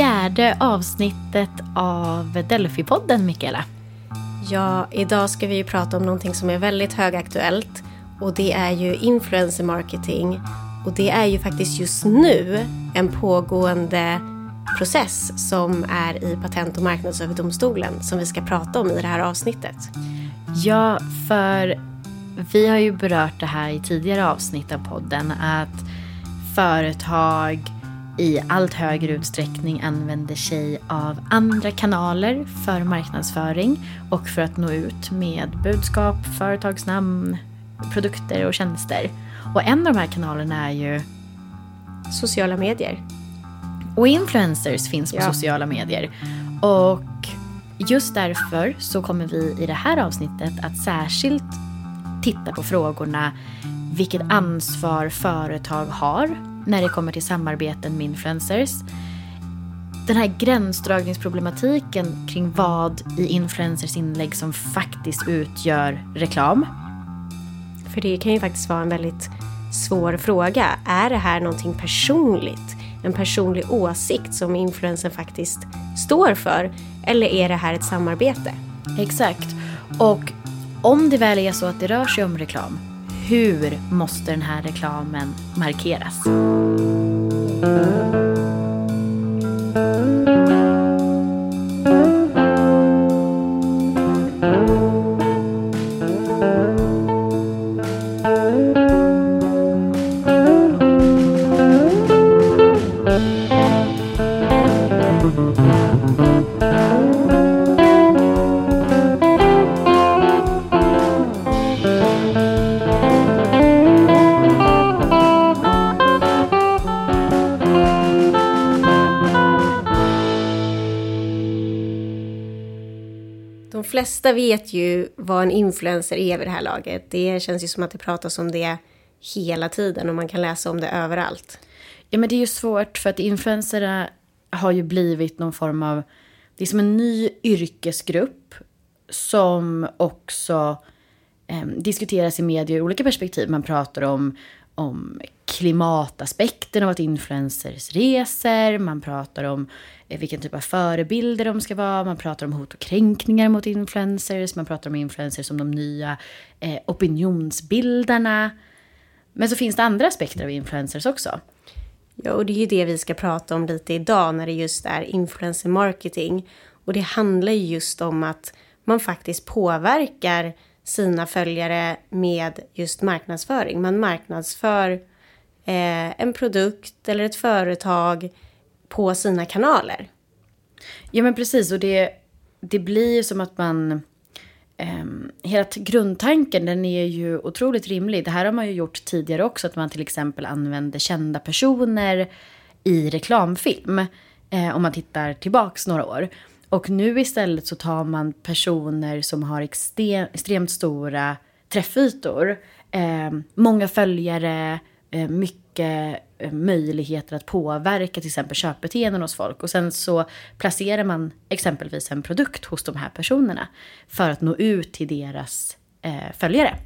fjärde avsnittet av Delphi-podden, Mikaela. Ja, idag ska vi ju prata om någonting som är väldigt högaktuellt och det är ju influencer marketing och det är ju faktiskt just nu en pågående process som är i Patent och marknadsöverdomstolen som vi ska prata om i det här avsnittet. Ja, för vi har ju berört det här i tidigare avsnitt av podden att företag i allt högre utsträckning använder sig av andra kanaler för marknadsföring och för att nå ut med budskap, företagsnamn, produkter och tjänster. Och en av de här kanalerna är ju Sociala medier. Och influencers finns på Ja. sociala medier. Och just därför så kommer vi i det här avsnittet att särskilt titta på frågorna vilket ansvar företag har när det kommer till samarbeten med influencers. Den här gränsdragningsproblematiken kring vad i influencers inlägg som faktiskt utgör reklam. För det kan ju faktiskt vara en väldigt svår fråga. Är det här någonting personligt? En personlig åsikt som influencern faktiskt står för? Eller är det här ett samarbete? Exakt. Och om det väl är så att det rör sig om reklam, hur måste den här reklamen markeras? Flesta vet ju vad en influencer är vid det här laget. Det känns ju som att det pratas om det hela tiden och man kan läsa om det överallt. Ja, men det är ju svårt för att influencers har ju blivit någon form av... Det är som en ny yrkesgrupp som också eh, diskuteras i medier ur olika perspektiv. Man pratar om, om klimataspekten av att influencers reser. Man pratar om eh, vilken typ av förebilder de ska vara. Man pratar om hot och kränkningar mot influencers. Man pratar om influencers som de nya eh, opinionsbildarna. Men så finns det andra aspekter av influencers också. Ja, och det är ju det vi ska prata om lite idag när det just är influencer marketing. Och det handlar ju just om att man faktiskt påverkar sina följare med just marknadsföring. Man marknadsför eh, en produkt eller ett företag på sina kanaler. Ja men precis och det, det blir ju som att man... Ehm, hela grundtanken den är ju otroligt rimlig. Det här har man ju gjort tidigare också. Att man till exempel använder kända personer i reklamfilm. Eh, om man tittar tillbaks några år. Och nu istället så tar man personer som har extrem, extremt stora träffytor. Eh, många följare, eh, mycket eh, möjligheter att påverka till exempel köpbeteenden hos folk. Och sen så placerar man exempelvis en produkt hos de här personerna för att nå ut till deras eh, följare.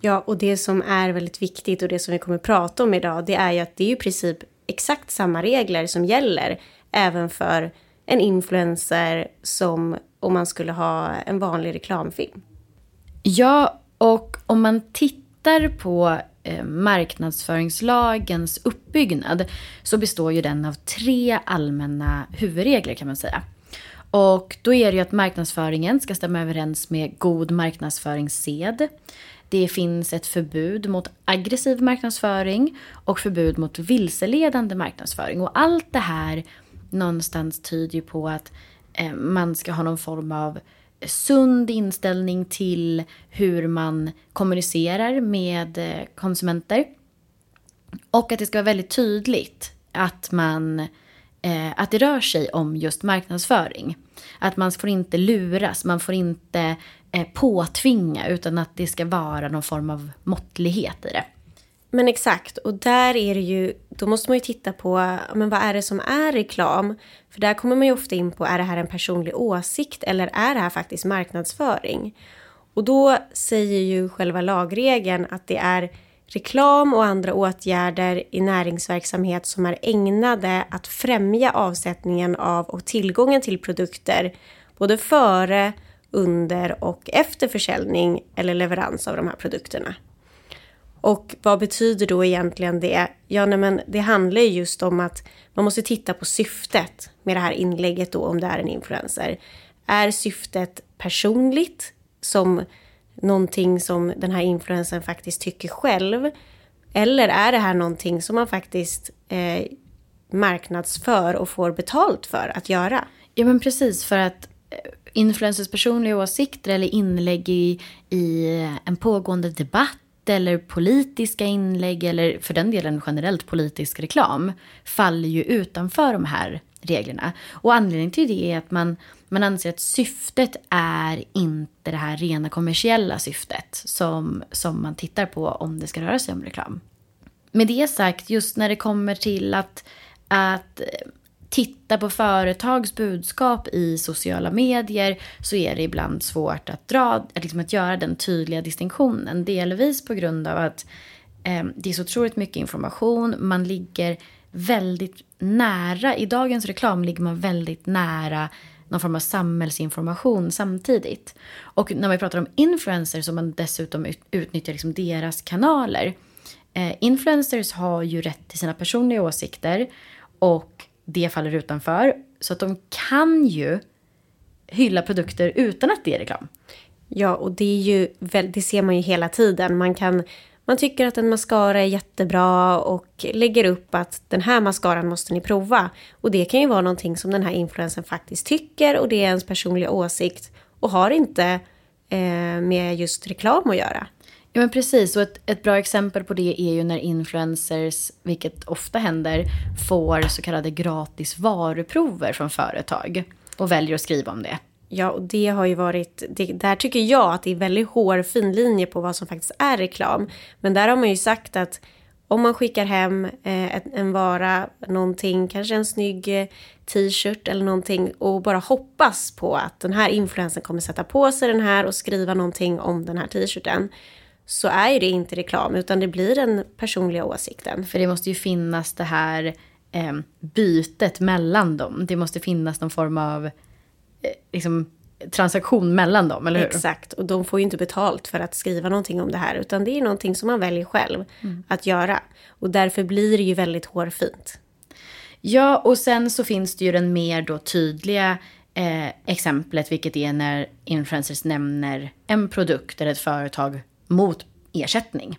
Ja, och det som är väldigt viktigt och det som vi kommer prata om idag, det är ju att det är i princip exakt samma regler som gäller även för en influencer som om man skulle ha en vanlig reklamfilm. Ja, och om man tittar på eh, marknadsföringslagens uppbyggnad så består ju den av tre allmänna huvudregler kan man säga. Och då är det ju att marknadsföringen ska stämma överens med god marknadsföringssed. Det finns ett förbud mot aggressiv marknadsföring och förbud mot vilseledande marknadsföring. Och allt det här någonstans tyder ju på att eh, man ska ha någon form av sund inställning till hur man kommunicerar med eh, konsumenter. Och att det ska vara väldigt tydligt att man eh, att det rör sig om just marknadsföring. Att man får inte luras, man får inte eh, påtvinga utan att det ska vara någon form av måttlighet i det. Men exakt, och där är det ju, då måste man ju titta på, men vad är det som är reklam? För där kommer man ju ofta in på, är det här en personlig åsikt eller är det här faktiskt marknadsföring? Och då säger ju själva lagregeln att det är reklam och andra åtgärder i näringsverksamhet som är ägnade att främja avsättningen av och tillgången till produkter både före, under och efter försäljning eller leverans av de här produkterna. Och vad betyder då egentligen det? Ja, nej, men det handlar just om att man måste titta på syftet med det här inlägget då, om det är en influencer. Är syftet personligt, som någonting som den här influencern faktiskt tycker själv? Eller är det här någonting som man faktiskt eh, marknadsför och får betalt för att göra? Ja, men precis. För att eh, influencers personliga åsikter eller inlägg i, i en pågående debatt eller politiska inlägg eller för den delen generellt politisk reklam faller ju utanför de här reglerna. Och anledningen till det är att man, man anser att syftet är inte det här rena kommersiella syftet som, som man tittar på om det ska röra sig om reklam. Med det sagt, just när det kommer till att, att titta på företags budskap i sociala medier så är det ibland svårt att, dra, liksom att göra den tydliga distinktionen. Delvis på grund av att eh, det är så otroligt mycket information. Man ligger väldigt nära, i dagens reklam ligger man väldigt nära någon form av samhällsinformation samtidigt. Och när man pratar om influencers så man dessutom utnyttjar liksom deras kanaler. Eh, influencers har ju rätt till sina personliga åsikter och det faller utanför. Så att de kan ju hylla produkter utan att det är reklam. Ja, och det är ju, det ser man ju hela tiden. Man kan man tycker att en mascara är jättebra och lägger upp att den här mascaran måste ni prova. Och det kan ju vara någonting som den här influensen faktiskt tycker och det är ens personliga åsikt och har inte eh, med just reklam att göra. Ja men precis, och ett, ett bra exempel på det är ju när influencers, vilket ofta händer, får så kallade gratis varuprover från företag och väljer att skriva om det. Ja, och det har ju varit, det, där tycker jag att det är väldigt hårfin linje på vad som faktiskt är reklam. Men där har man ju sagt att om man skickar hem eh, en, vara, någonting, kanske en snygg eh, t-shirt eller någonting och bara hoppas på att den här influensen kommer sätta på sig den här och skriva någonting om den här t-shirten så är ju det inte reklam utan det blir den personliga åsikten. För det måste ju finnas det här eh, bytet mellan dem. Det måste finnas någon form av Eh, liksom, transaktion mellan dem, eller hur? Exakt, och de får ju inte betalt för att skriva någonting om det här, utan det är någonting som man väljer själv mm. att göra. Och därför blir det ju väldigt hårfint. Ja, och sen så finns det ju den mer då tydliga eh, exemplet, vilket är när influencers nämner en produkt eller ett företag mot ersättning.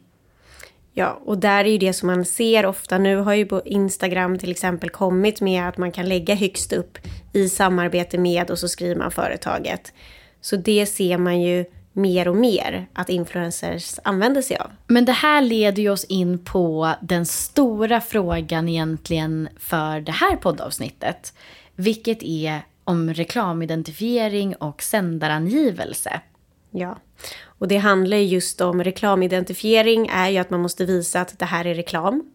Ja, och där är ju det som man ser ofta. Nu har ju på Instagram till exempel kommit med att man kan lägga högst upp i samarbete med och så skriver man företaget. Så det ser man ju mer och mer att influencers använder sig av. Men det här leder ju oss in på den stora frågan egentligen för det här poddavsnittet. Vilket är om reklamidentifiering och sändarangivelse. Ja, och det handlar just om reklamidentifiering är ju att man måste visa att det här är reklam.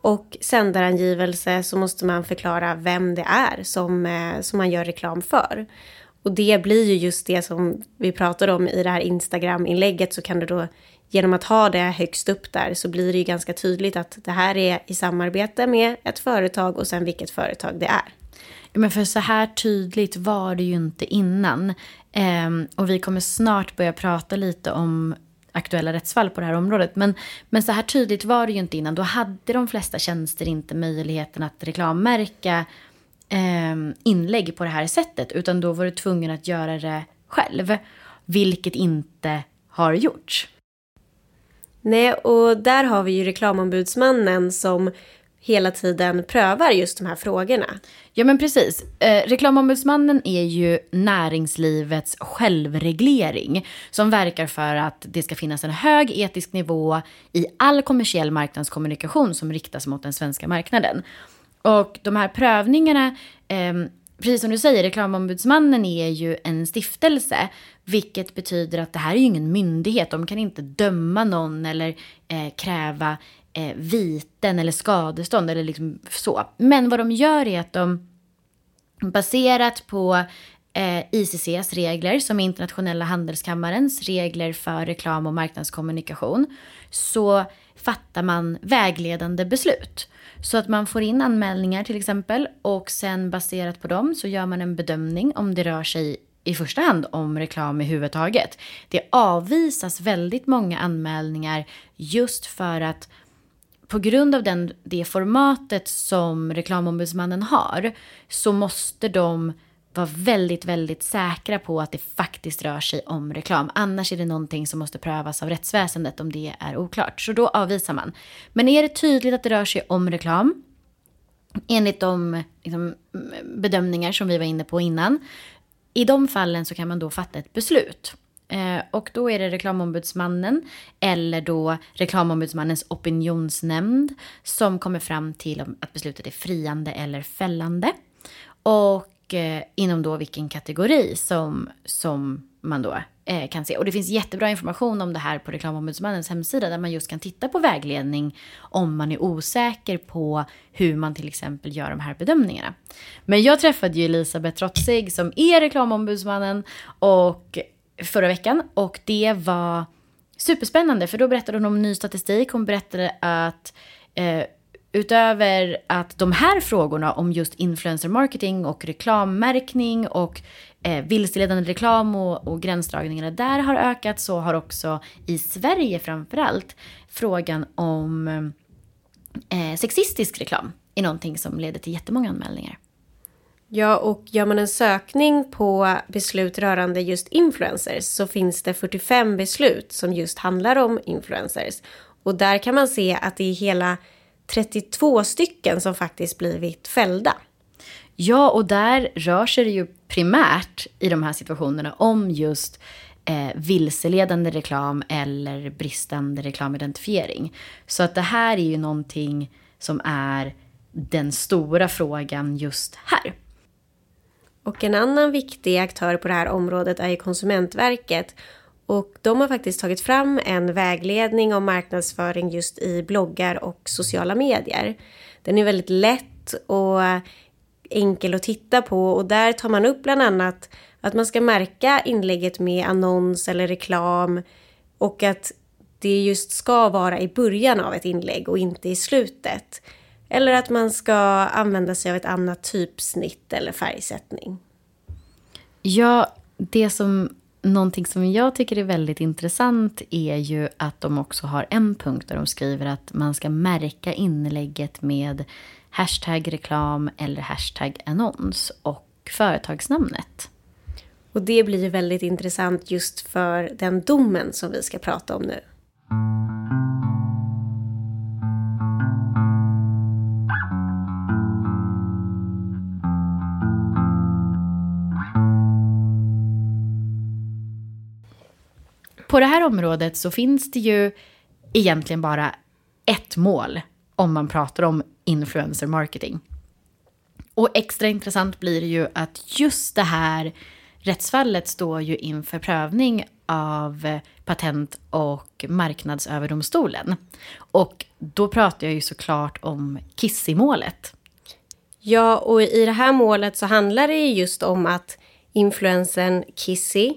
Och sändarangivelse så måste man förklara vem det är som, eh, som man gör reklam för. Och det blir ju just det som vi pratade om i det här Instagram-inlägget så kan du då genom att ha det högst upp där så blir det ju ganska tydligt att det här är i samarbete med ett företag och sen vilket företag det är. Men för så här tydligt var det ju inte innan. Eh, och vi kommer snart börja prata lite om aktuella rättsfall på det här området. Men, men så här tydligt var det ju inte innan. Då hade de flesta tjänster inte möjligheten att reklammärka eh, inlägg på det här sättet. Utan då var du tvungen att göra det själv. Vilket inte har gjorts. Nej, och där har vi ju reklamombudsmannen som hela tiden prövar just de här frågorna. Ja men precis. Eh, reklamombudsmannen är ju näringslivets självreglering som verkar för att det ska finnas en hög etisk nivå i all kommersiell marknadskommunikation som riktas mot den svenska marknaden. Och de här prövningarna, eh, precis som du säger, reklamombudsmannen är ju en stiftelse, vilket betyder att det här är ju ingen myndighet. De kan inte döma någon eller eh, kräva eh, viten eller skadestånd eller liksom så. Men vad de gör är att de baserat på eh, ICCs regler, som är internationella handelskammarens regler för reklam och marknadskommunikation, så fattar man vägledande beslut. Så att man får in anmälningar till exempel och sen baserat på dem så gör man en bedömning om det rör sig i första hand om reklam i huvud taget. Det avvisas väldigt många anmälningar just för att på grund av den, det formatet som reklamombudsmannen har så måste de vara väldigt, väldigt säkra på att det faktiskt rör sig om reklam. Annars är det någonting som måste prövas av rättsväsendet om det är oklart. Så då avvisar man. Men är det tydligt att det rör sig om reklam, enligt de liksom, bedömningar som vi var inne på innan, i de fallen så kan man då fatta ett beslut. Eh, och då är det reklamombudsmannen eller då reklamombudsmannens opinionsnämnd som kommer fram till att beslutet är friande eller fällande. Och eh, inom då vilken kategori som, som man då eh, kan se. Och det finns jättebra information om det här på reklamombudsmannens hemsida där man just kan titta på vägledning om man är osäker på hur man till exempel gör de här bedömningarna. Men jag träffade ju Elisabeth Trotzig som är reklamombudsmannen och förra veckan och det var superspännande för då berättade hon om ny statistik. Hon berättade att eh, utöver att de här frågorna om just influencer marketing och reklammärkning och eh, vilseledande reklam och, och gränsdragningarna där har ökat så har också i Sverige framförallt frågan om eh, sexistisk reklam är någonting som leder till jättemånga anmälningar. Ja, och gör man en sökning på beslut rörande just influencers så finns det 45 beslut som just handlar om influencers. Och där kan man se att det är hela 32 stycken som faktiskt blivit fällda. Ja, och där rör sig det ju primärt i de här situationerna om just eh, vilseledande reklam eller bristande reklamidentifiering. Så att det här är ju någonting som är den stora frågan just här. Och en annan viktig aktör på det här området är ju Konsumentverket. Och de har faktiskt tagit fram en vägledning om marknadsföring just i bloggar och sociala medier. Den är väldigt lätt och enkel att titta på och där tar man upp bland annat att man ska märka inlägget med annons eller reklam och att det just ska vara i början av ett inlägg och inte i slutet. Eller att man ska använda sig av ett annat typsnitt eller färgsättning. Ja, det som någonting som jag tycker är väldigt intressant är ju att de också har en punkt där de skriver att man ska märka inlägget med hashtag reklam eller hashtag annons och företagsnamnet. Och det blir väldigt intressant just för den domen som vi ska prata om nu. På det här området så finns det ju egentligen bara ett mål om man pratar om influencer marketing. Och extra intressant blir det ju att just det här rättsfallet står ju inför prövning av Patent och marknadsöverdomstolen. Och då pratar jag ju såklart om Kissy-målet. Ja, och i det här målet så handlar det just om att influensen Kissy,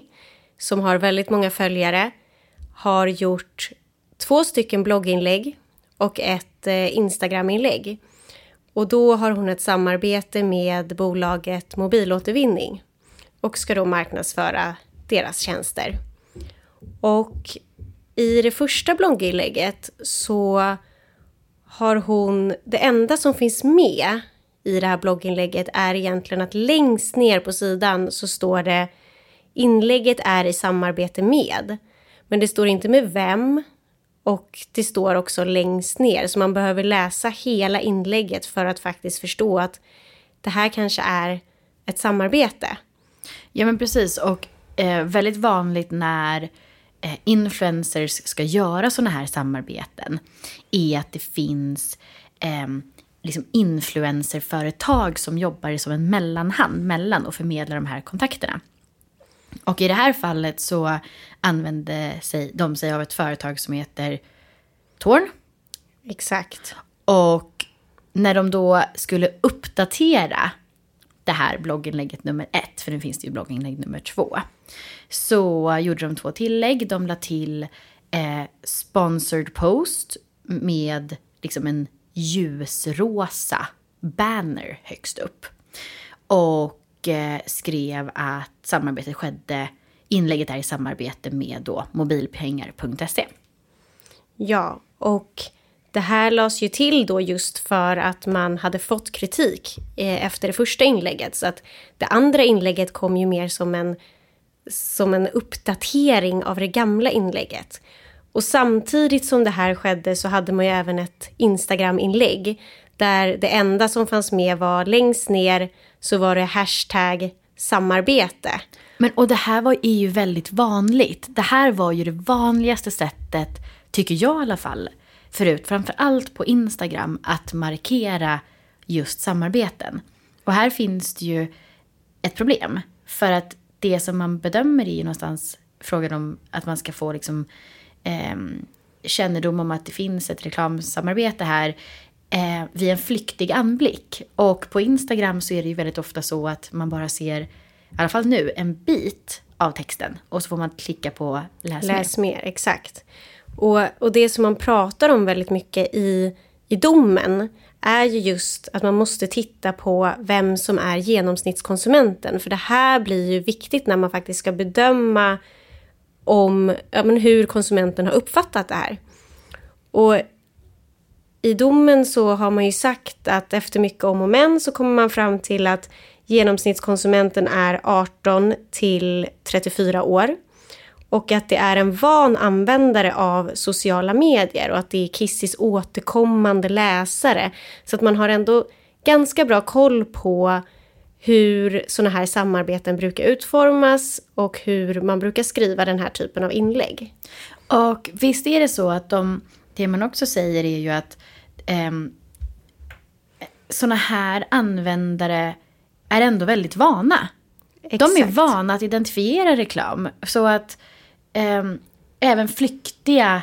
som har väldigt många följare, har gjort två stycken blogginlägg och ett eh, Instagraminlägg. Och då har hon ett samarbete med bolaget Mobilåtervinning och ska då marknadsföra deras tjänster. Och i det första blogginlägget så har hon, det enda som finns med i det här blogginlägget är egentligen att längst ner på sidan så står det inlägget är i samarbete med. Men det står inte med vem och det står också längst ner så man behöver läsa hela inlägget för att faktiskt förstå att det här kanske är ett samarbete. Ja men precis och eh, väldigt vanligt när eh, influencers ska göra sådana här samarbeten är att det finns eh, liksom influencerföretag som jobbar som en mellanhand mellan och förmedlar de här kontakterna. Och i det här fallet så använde sig, de sig av ett företag som heter Torn. Exakt. Och när de då skulle uppdatera det här blogginlägget nummer ett, för nu finns det ju blogginlägg nummer två, så gjorde de två tillägg. De la till eh, sponsored post med liksom en ljusrosa banner högst upp. Och Eh, skrev att samarbetet skedde, inlägget är i samarbete med då mobilpengar.se. Ja, och det här lades ju till då just för att man hade fått kritik eh, efter det första inlägget. Så att det andra inlägget kom ju mer som en, som en uppdatering av det gamla inlägget. Och samtidigt som det här skedde så hade man ju även ett Instagram-inlägg där det enda som fanns med var längst ner så var det hashtag samarbete. Men och det här var, är ju väldigt vanligt. Det här var ju det vanligaste sättet, tycker jag i alla fall, förut, framför allt på Instagram, att markera just samarbeten. Och här finns det ju ett problem. För att det som man bedömer är ju någonstans frågan om att man ska få liksom eh, kännedom om att det finns ett reklamsamarbete här eh, vid en flyktig anblick. Och på Instagram så är det ju väldigt ofta så att man bara ser, i alla fall nu, en bit av texten. Och så får man klicka på läs, läs mer. mer. Exakt. Och, och det som man pratar om väldigt mycket i, i domen är ju just att man måste titta på vem som är genomsnittskonsumenten. För det här blir ju viktigt när man faktiskt ska bedöma om ja, men hur konsumenten har uppfattat det här. Och i domen så har man ju sagt att efter mycket om och men så kommer man fram till att genomsnittskonsumenten är 18 till 34 år och att det är en van användare av sociala medier och att det är Kissis återkommande läsare. Så att man har ändå ganska bra koll på hur sådana här samarbeten brukar utformas och hur man brukar skriva den här typen av inlägg. Och visst är det så att de, det man också säger är ju att eh, sådana här användare är ändå väldigt vana. Exakt. De är vana att identifiera reklam. Så att eh, även flyktiga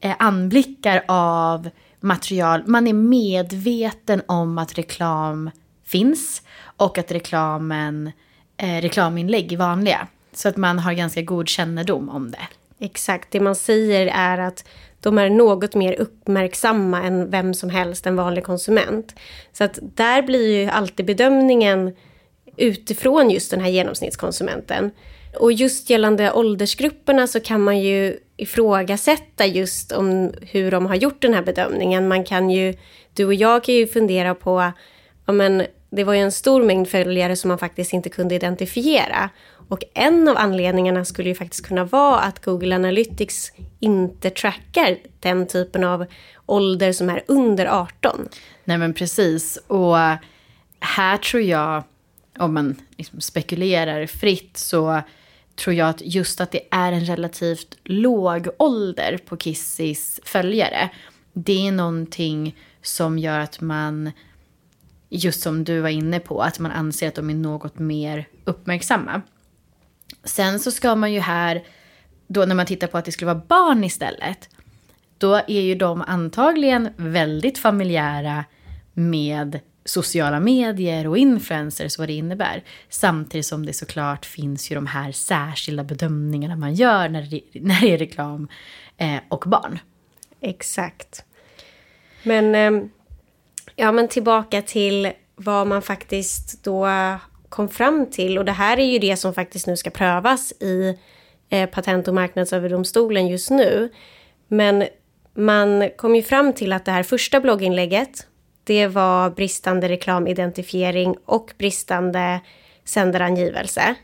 eh, anblickar av material, man är medveten om att reklam finns och att reklamen, eh, reklaminlägg är vanliga. Så att man har ganska god kännedom om det. Exakt, det man säger är att de är något mer uppmärksamma än vem som helst, en vanlig konsument. Så att där blir ju alltid bedömningen utifrån just den här genomsnittskonsumenten. Och just gällande åldersgrupperna så kan man ju ifrågasätta just om hur de har gjort den här bedömningen. Man kan ju, du och jag kan ju fundera på, ja men det var ju en stor mängd följare som man faktiskt inte kunde identifiera. Och en av anledningarna skulle ju faktiskt kunna vara att Google Analytics inte trackar den typen av ålder som är under 18. Nej men precis. Och här tror jag, om man liksom spekulerar fritt, så tror jag att just att det är en relativt låg ålder på Kissis följare. Det är någonting som gör att man, just som du var inne på, att man anser att de är något mer uppmärksamma. Sen så ska man ju här, då när man tittar på att det skulle vara barn istället, då är ju de antagligen väldigt familjära med sociala medier och influencers, vad det innebär. Samtidigt som det såklart finns ju de här särskilda bedömningarna man gör när det, när det är reklam eh, och barn. Exakt. Men, eh, ja, men tillbaka till vad man faktiskt då kom fram till, och det här är ju det som faktiskt nu ska prövas i eh, Patent och marknadsöverdomstolen just nu. Men man kom ju fram till att det här första blogginlägget, det var bristande reklamidentifiering och bristande sändarangivelse.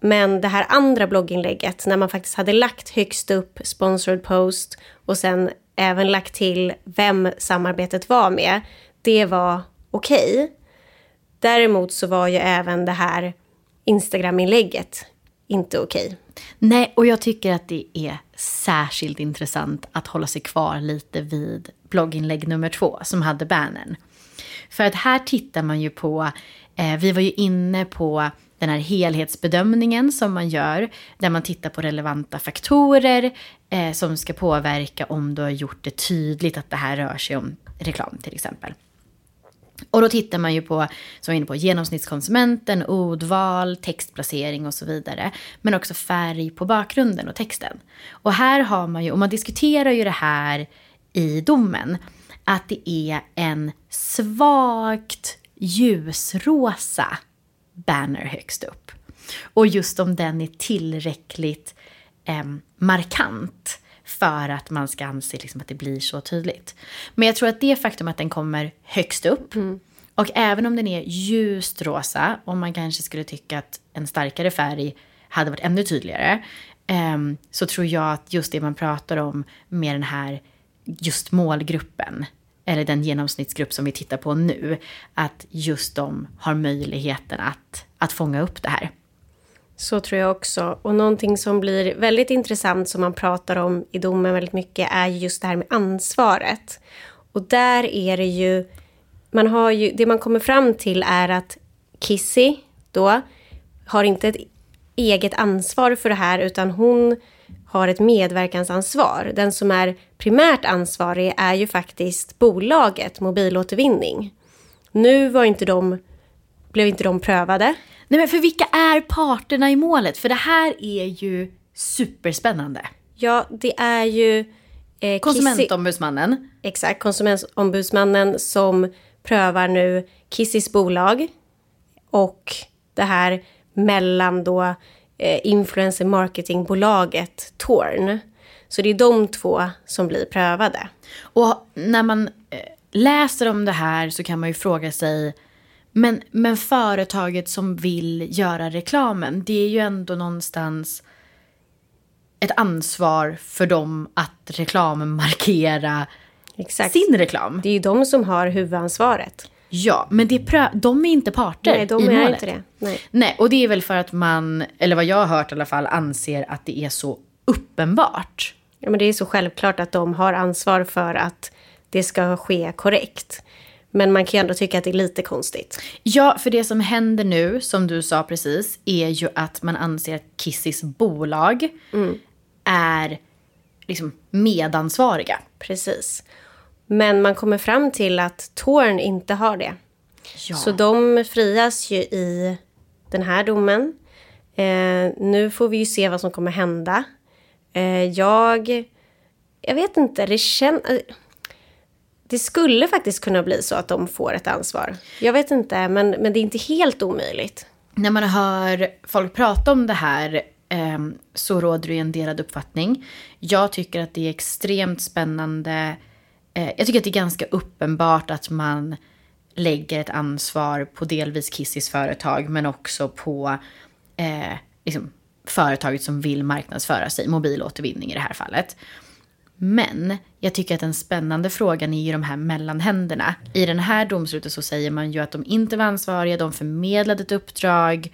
Men det här andra blogginlägget, när man faktiskt hade lagt högst upp sponsored post och sen även lagt till vem samarbetet var med, det var okej. Okay. Däremot så var ju även det här Instagram-inlägget inte okej. Okay. Nej, och jag tycker att det är särskilt intressant att hålla sig kvar lite vid blogginlägg nummer två som hade bannern. För att här tittar man ju på, eh, vi var ju inne på den här helhetsbedömningen som man gör, där man tittar på relevanta faktorer eh, som ska påverka om du har gjort det tydligt att det här rör sig om reklam till exempel. Och då tittar man ju på, som jag inne på, genomsnittskonsumenten, ordval, textplacering och så vidare. Men också färg på bakgrunden och texten. Och här har man ju, och man diskuterar ju det här i domen, att det är en svagt ljusrosa banner högst upp. Och just om den är tillräckligt eh, markant för att man ska anse liksom att det blir så tydligt. Men jag tror att det faktum att den kommer högst upp mm. och även om den är ljust rosa, om man kanske skulle tycka att en starkare färg hade varit ännu tydligare, eh, så tror jag att just det man pratar om med den här just målgruppen, eller den genomsnittsgrupp som vi tittar på nu, att just de har möjligheten att, att fånga upp det här. Så tror jag också. Och någonting som blir väldigt intressant som man pratar om i domen väldigt mycket är just det här med ansvaret. Och där är det ju, man har ju, det man kommer fram till är att Kissy då har inte ett eget ansvar för det här utan hon har ett medverkansansvar. Den som är primärt ansvarig är ju faktiskt bolaget Mobilåtervinning. Nu var inte de, blev inte de prövade. Nej men för vilka är parterna i målet? För det här är ju superspännande. Ja, det är ju... Eh, Konsumentombudsmannen. Kissi, exakt, konsumentombudsmannen som prövar nu Kissis bolag och det här mellan då eh, influencer marketingbolaget Torn. Så det är de två som blir prövade. Och när man eh, läser om det här så kan man ju fråga sig men, men företaget som vill göra reklamen, det är ju ändå någonstans ett ansvar för dem att reklammarkera Exakt. sin reklam. Det är ju de som har huvudansvaret. Ja, men det är de är inte parter Nej, de i är målet. inte det. Nej. Nej, och det är väl för att man, eller vad jag har hört i alla fall, anser att det är så uppenbart. Ja, men det är så självklart att de har ansvar för att det ska ske korrekt. Men man kan ju ändå tycka att det är lite konstigt. Ja, för det som händer nu, som du sa precis, är ju att man anser att Kissis bolag mm. är liksom medansvariga. Precis. Men man kommer fram till att Torn inte har det. Ja. Så de frias ju i den här domen. Eh, nu får vi ju se vad som kommer hända. Eh, jag... Jag vet inte, det känns det skulle faktiskt kunna bli så att de får ett ansvar. Jag vet inte, men, men det är inte helt omöjligt. När man hör folk prata om det här eh, så råder det en delad uppfattning. Jag tycker att det är extremt spännande. Eh, jag tycker att det är ganska uppenbart att man lägger ett ansvar på delvis Kissis företag men också på eh, liksom, företaget som vill marknadsföra sig, mobilåtervinning i det här fallet. Men jag tycker att den spännande frågan är ju de här mellanhänderna. I den här domslutet så säger man ju att de inte var ansvariga, de förmedlade ett uppdrag,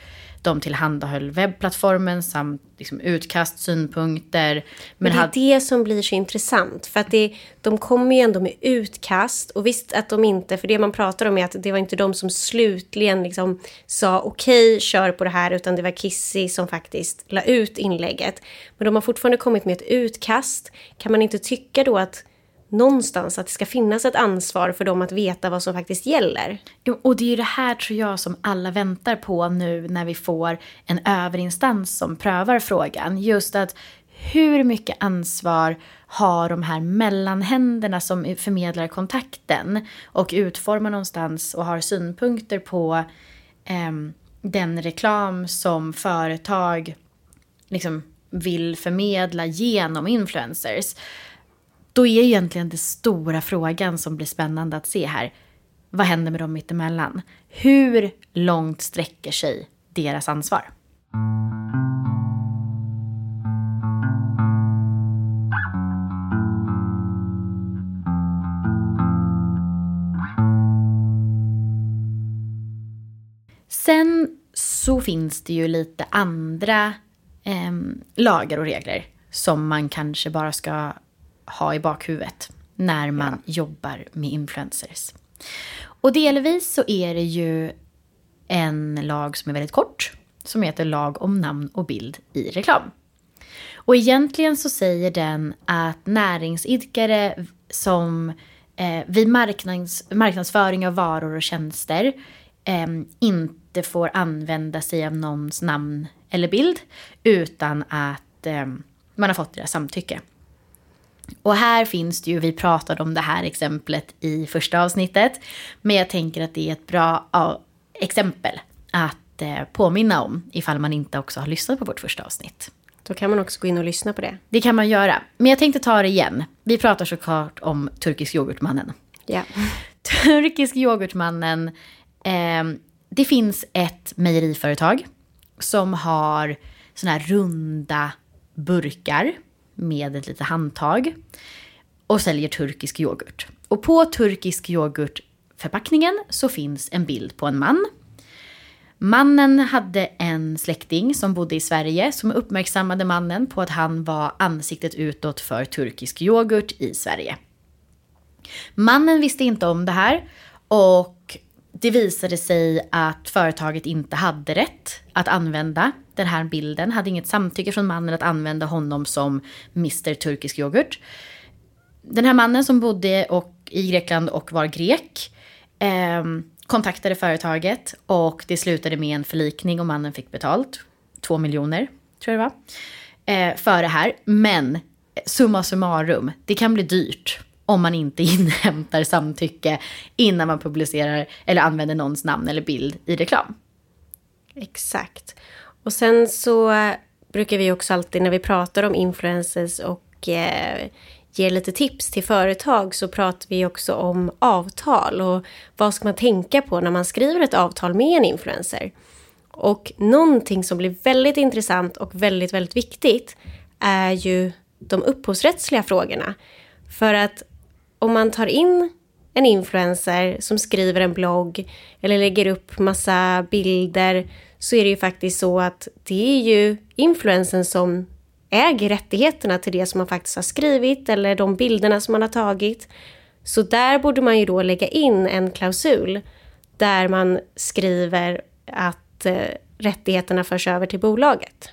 de tillhandahöll webbplattformen samt liksom utkast, synpunkter. Men, men det är hade... det som blir så intressant. För att det, de kommer ju ändå med utkast. Och visst att de inte, för det man pratar om är att det var inte de som slutligen liksom sa okej, okay, kör på det här. Utan det var Kissy som faktiskt la ut inlägget. Men de har fortfarande kommit med ett utkast. Kan man inte tycka då att någonstans att det ska finnas ett ansvar för dem att veta vad som faktiskt gäller. Och det är ju det här tror jag som alla väntar på nu när vi får en överinstans som prövar frågan. Just att hur mycket ansvar har de här mellanhänderna som förmedlar kontakten och utformar någonstans och har synpunkter på eh, den reklam som företag liksom vill förmedla genom influencers. Då är egentligen den stora frågan som blir spännande att se här. Vad händer med dem mittemellan? Hur långt sträcker sig deras ansvar? Sen så finns det ju lite andra eh, lagar och regler som man kanske bara ska ha i bakhuvudet när man ja. jobbar med influencers. Och delvis så är det ju en lag som är väldigt kort som heter lag om namn och bild i reklam. Och egentligen så säger den att näringsidkare som eh, vid marknads, marknadsföring av varor och tjänster eh, inte får använda sig av någons namn eller bild utan att eh, man har fått deras samtycke. Och här finns det ju, vi pratade om det här exemplet i första avsnittet, men jag tänker att det är ett bra exempel att eh, påminna om ifall man inte också har lyssnat på vårt första avsnitt. Då kan man också gå in och lyssna på det. Det kan man göra. Men jag tänkte ta det igen. Vi pratar såklart om turkisk yoghurtmannen. Ja. Turkisk yoghurtmannen. Eh, det finns ett mejeriföretag som har såna här runda burkar med ett litet handtag och säljer turkisk yoghurt. Och på turkisk yoghurtförpackningen så finns en bild på en man. Mannen hade en släkting som bodde i Sverige som uppmärksammade mannen på att han var ansiktet utåt för turkisk yoghurt i Sverige. Mannen visste inte om det här och det visade sig att företaget inte hade rätt att använda den här bilden, hade inget samtycke från mannen att använda honom som Mr Turkisk yoghurt. Den här mannen som bodde och, i Grekland och var grek eh, kontaktade företaget och det slutade med en förlikning och mannen fick betalt. Två miljoner, tror jag det var. Eh, för det här. Men eh, summa summarum, det kan bli dyrt om man inte inhämtar samtycke innan man publicerar eller använder någons namn eller bild i reklam. Exakt. Och sen så eh, brukar vi också alltid när vi pratar om influencers och eh, ger lite tips till företag så pratar vi också om avtal och vad ska man tänka på när man skriver ett avtal med en influencer. Och någonting som blir väldigt intressant och väldigt, väldigt viktigt är ju de upphovsrättsliga frågorna. För att om man tar in en influencer som skriver en blogg eller lägger upp massa bilder så är det ju faktiskt så att det är ju influensen som äger rättigheterna till det som man faktiskt har skrivit eller de bilderna som man har tagit. Så där borde man ju då lägga in en klausul där man skriver att eh, rättigheterna förs över till bolaget.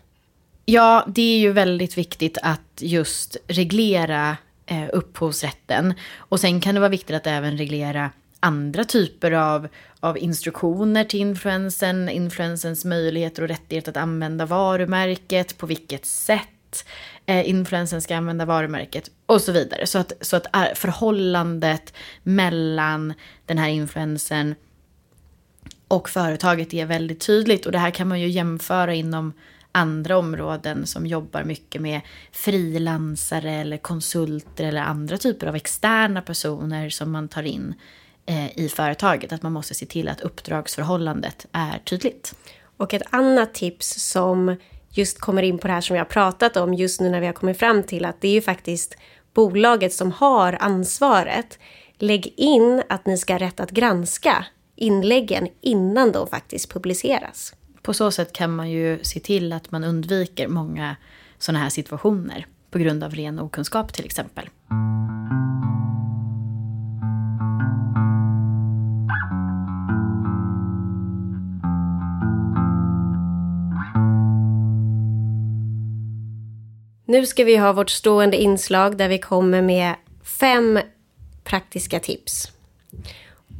Ja, det är ju väldigt viktigt att just reglera eh, upphovsrätten. Och sen kan det vara viktigt att även reglera andra typer av, av instruktioner till influensen, influensens möjligheter och rättighet att använda varumärket, på vilket sätt eh, influensen ska använda varumärket och så vidare. Så att, så att eh, förhållandet mellan den här influensen och företaget är väldigt tydligt. Och det här kan man ju jämföra inom andra områden som jobbar mycket med frilansare eller konsulter eller andra typer av externa personer som man tar in eh, i företaget. Att man måste se till att uppdragsförhållandet är tydligt. Och ett annat tips som just kommer in på det här som vi har pratat om just nu när vi har kommit fram till att det är ju faktiskt bolaget som har ansvaret. Lägg in att ni ska ha rätt att granska inläggen innan de faktiskt publiceras. På så sätt kan man ju se till att man undviker många sådana här situationer på grund av ren okunskap till exempel. Nu ska vi ha vårt stående inslag där vi kommer med fem praktiska tips.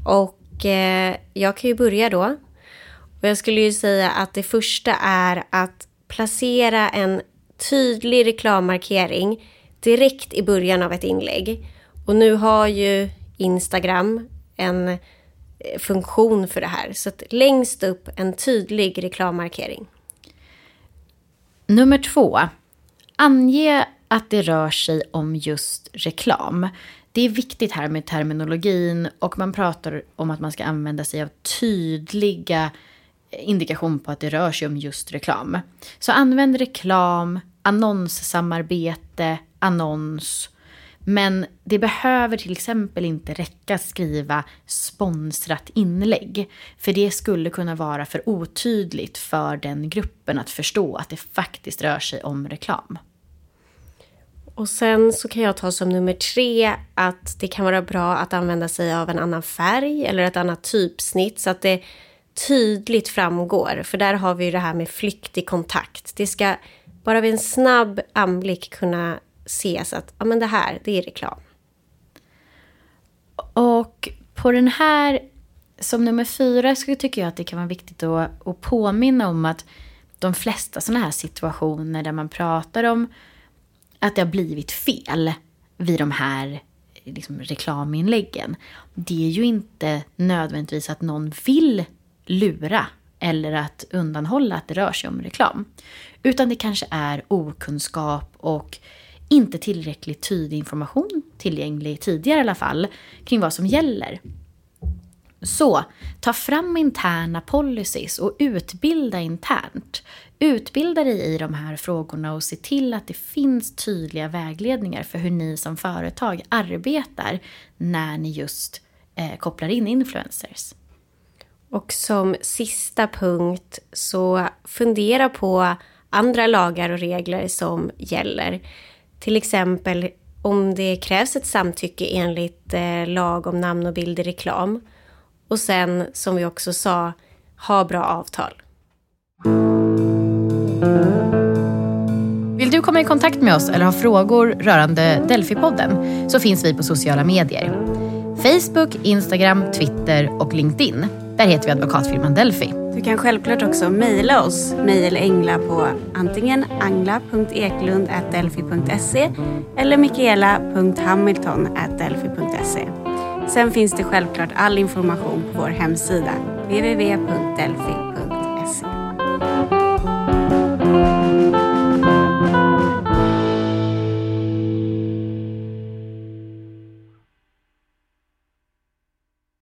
Och eh, jag kan ju börja då. Och jag skulle ju säga att det första är att placera en tydlig reklammarkering direkt i början av ett inlägg. Och nu har ju Instagram en eh, funktion för det här. Så att längst upp en tydlig reklammarkering. Nummer två. Ange att det rör sig om just reklam. Det är viktigt här med terminologin och man pratar om att man ska använda sig av tydliga indikation på att det rör sig om just reklam. Så använd reklam, annonssamarbete, annons. Men det behöver till exempel inte räcka att skriva sponsrat inlägg. För det skulle kunna vara för otydligt för den gruppen att förstå att det faktiskt rör sig om reklam. Och sen så kan jag ta som nummer tre att det kan vara bra att använda sig av en annan färg eller ett annat typsnitt så att det tydligt framgår. För där har vi ju det här med flyktig kontakt. Det ska bara vid en snabb anblick kunna ses att ja, men det här, det är reklam. Och på den här, som nummer fyra, så tycker jag att det kan vara viktigt att, att påminna om att de flesta sådana här situationer där man pratar om att det har blivit fel vid de här liksom, reklaminläggen. Det är ju inte nödvändigtvis att någon vill lura eller att undanhålla att det rör sig om reklam. Utan det kanske är okunskap och inte tillräckligt tydlig information tillgänglig tidigare i alla fall kring vad som gäller. Så ta fram interna policies och utbilda internt. Utbilda dig i de här frågorna och se till att det finns tydliga vägledningar för hur ni som företag arbetar när ni just eh, kopplar in influencers. Och som sista punkt så fundera på andra lagar och regler som gäller. Till exempel om det krävs ett samtycke enligt eh, lag om namn och bild i reklam. Och sen, som vi också sa, ha bra avtal. Vill du komma i kontakt med oss eller ha frågor rörande Delphi-podden så finns vi på sociala medier. Facebook, Instagram, Twitter och LinkedIn. Där heter vi advokatfirman Delphi. Du kan självklart också mejla oss, mig eller på antingen angla.eklund.delphi.se eller mikaela.hamilton.delphi.se. Sen finns det självklart all information på vår hemsida www.delphi.se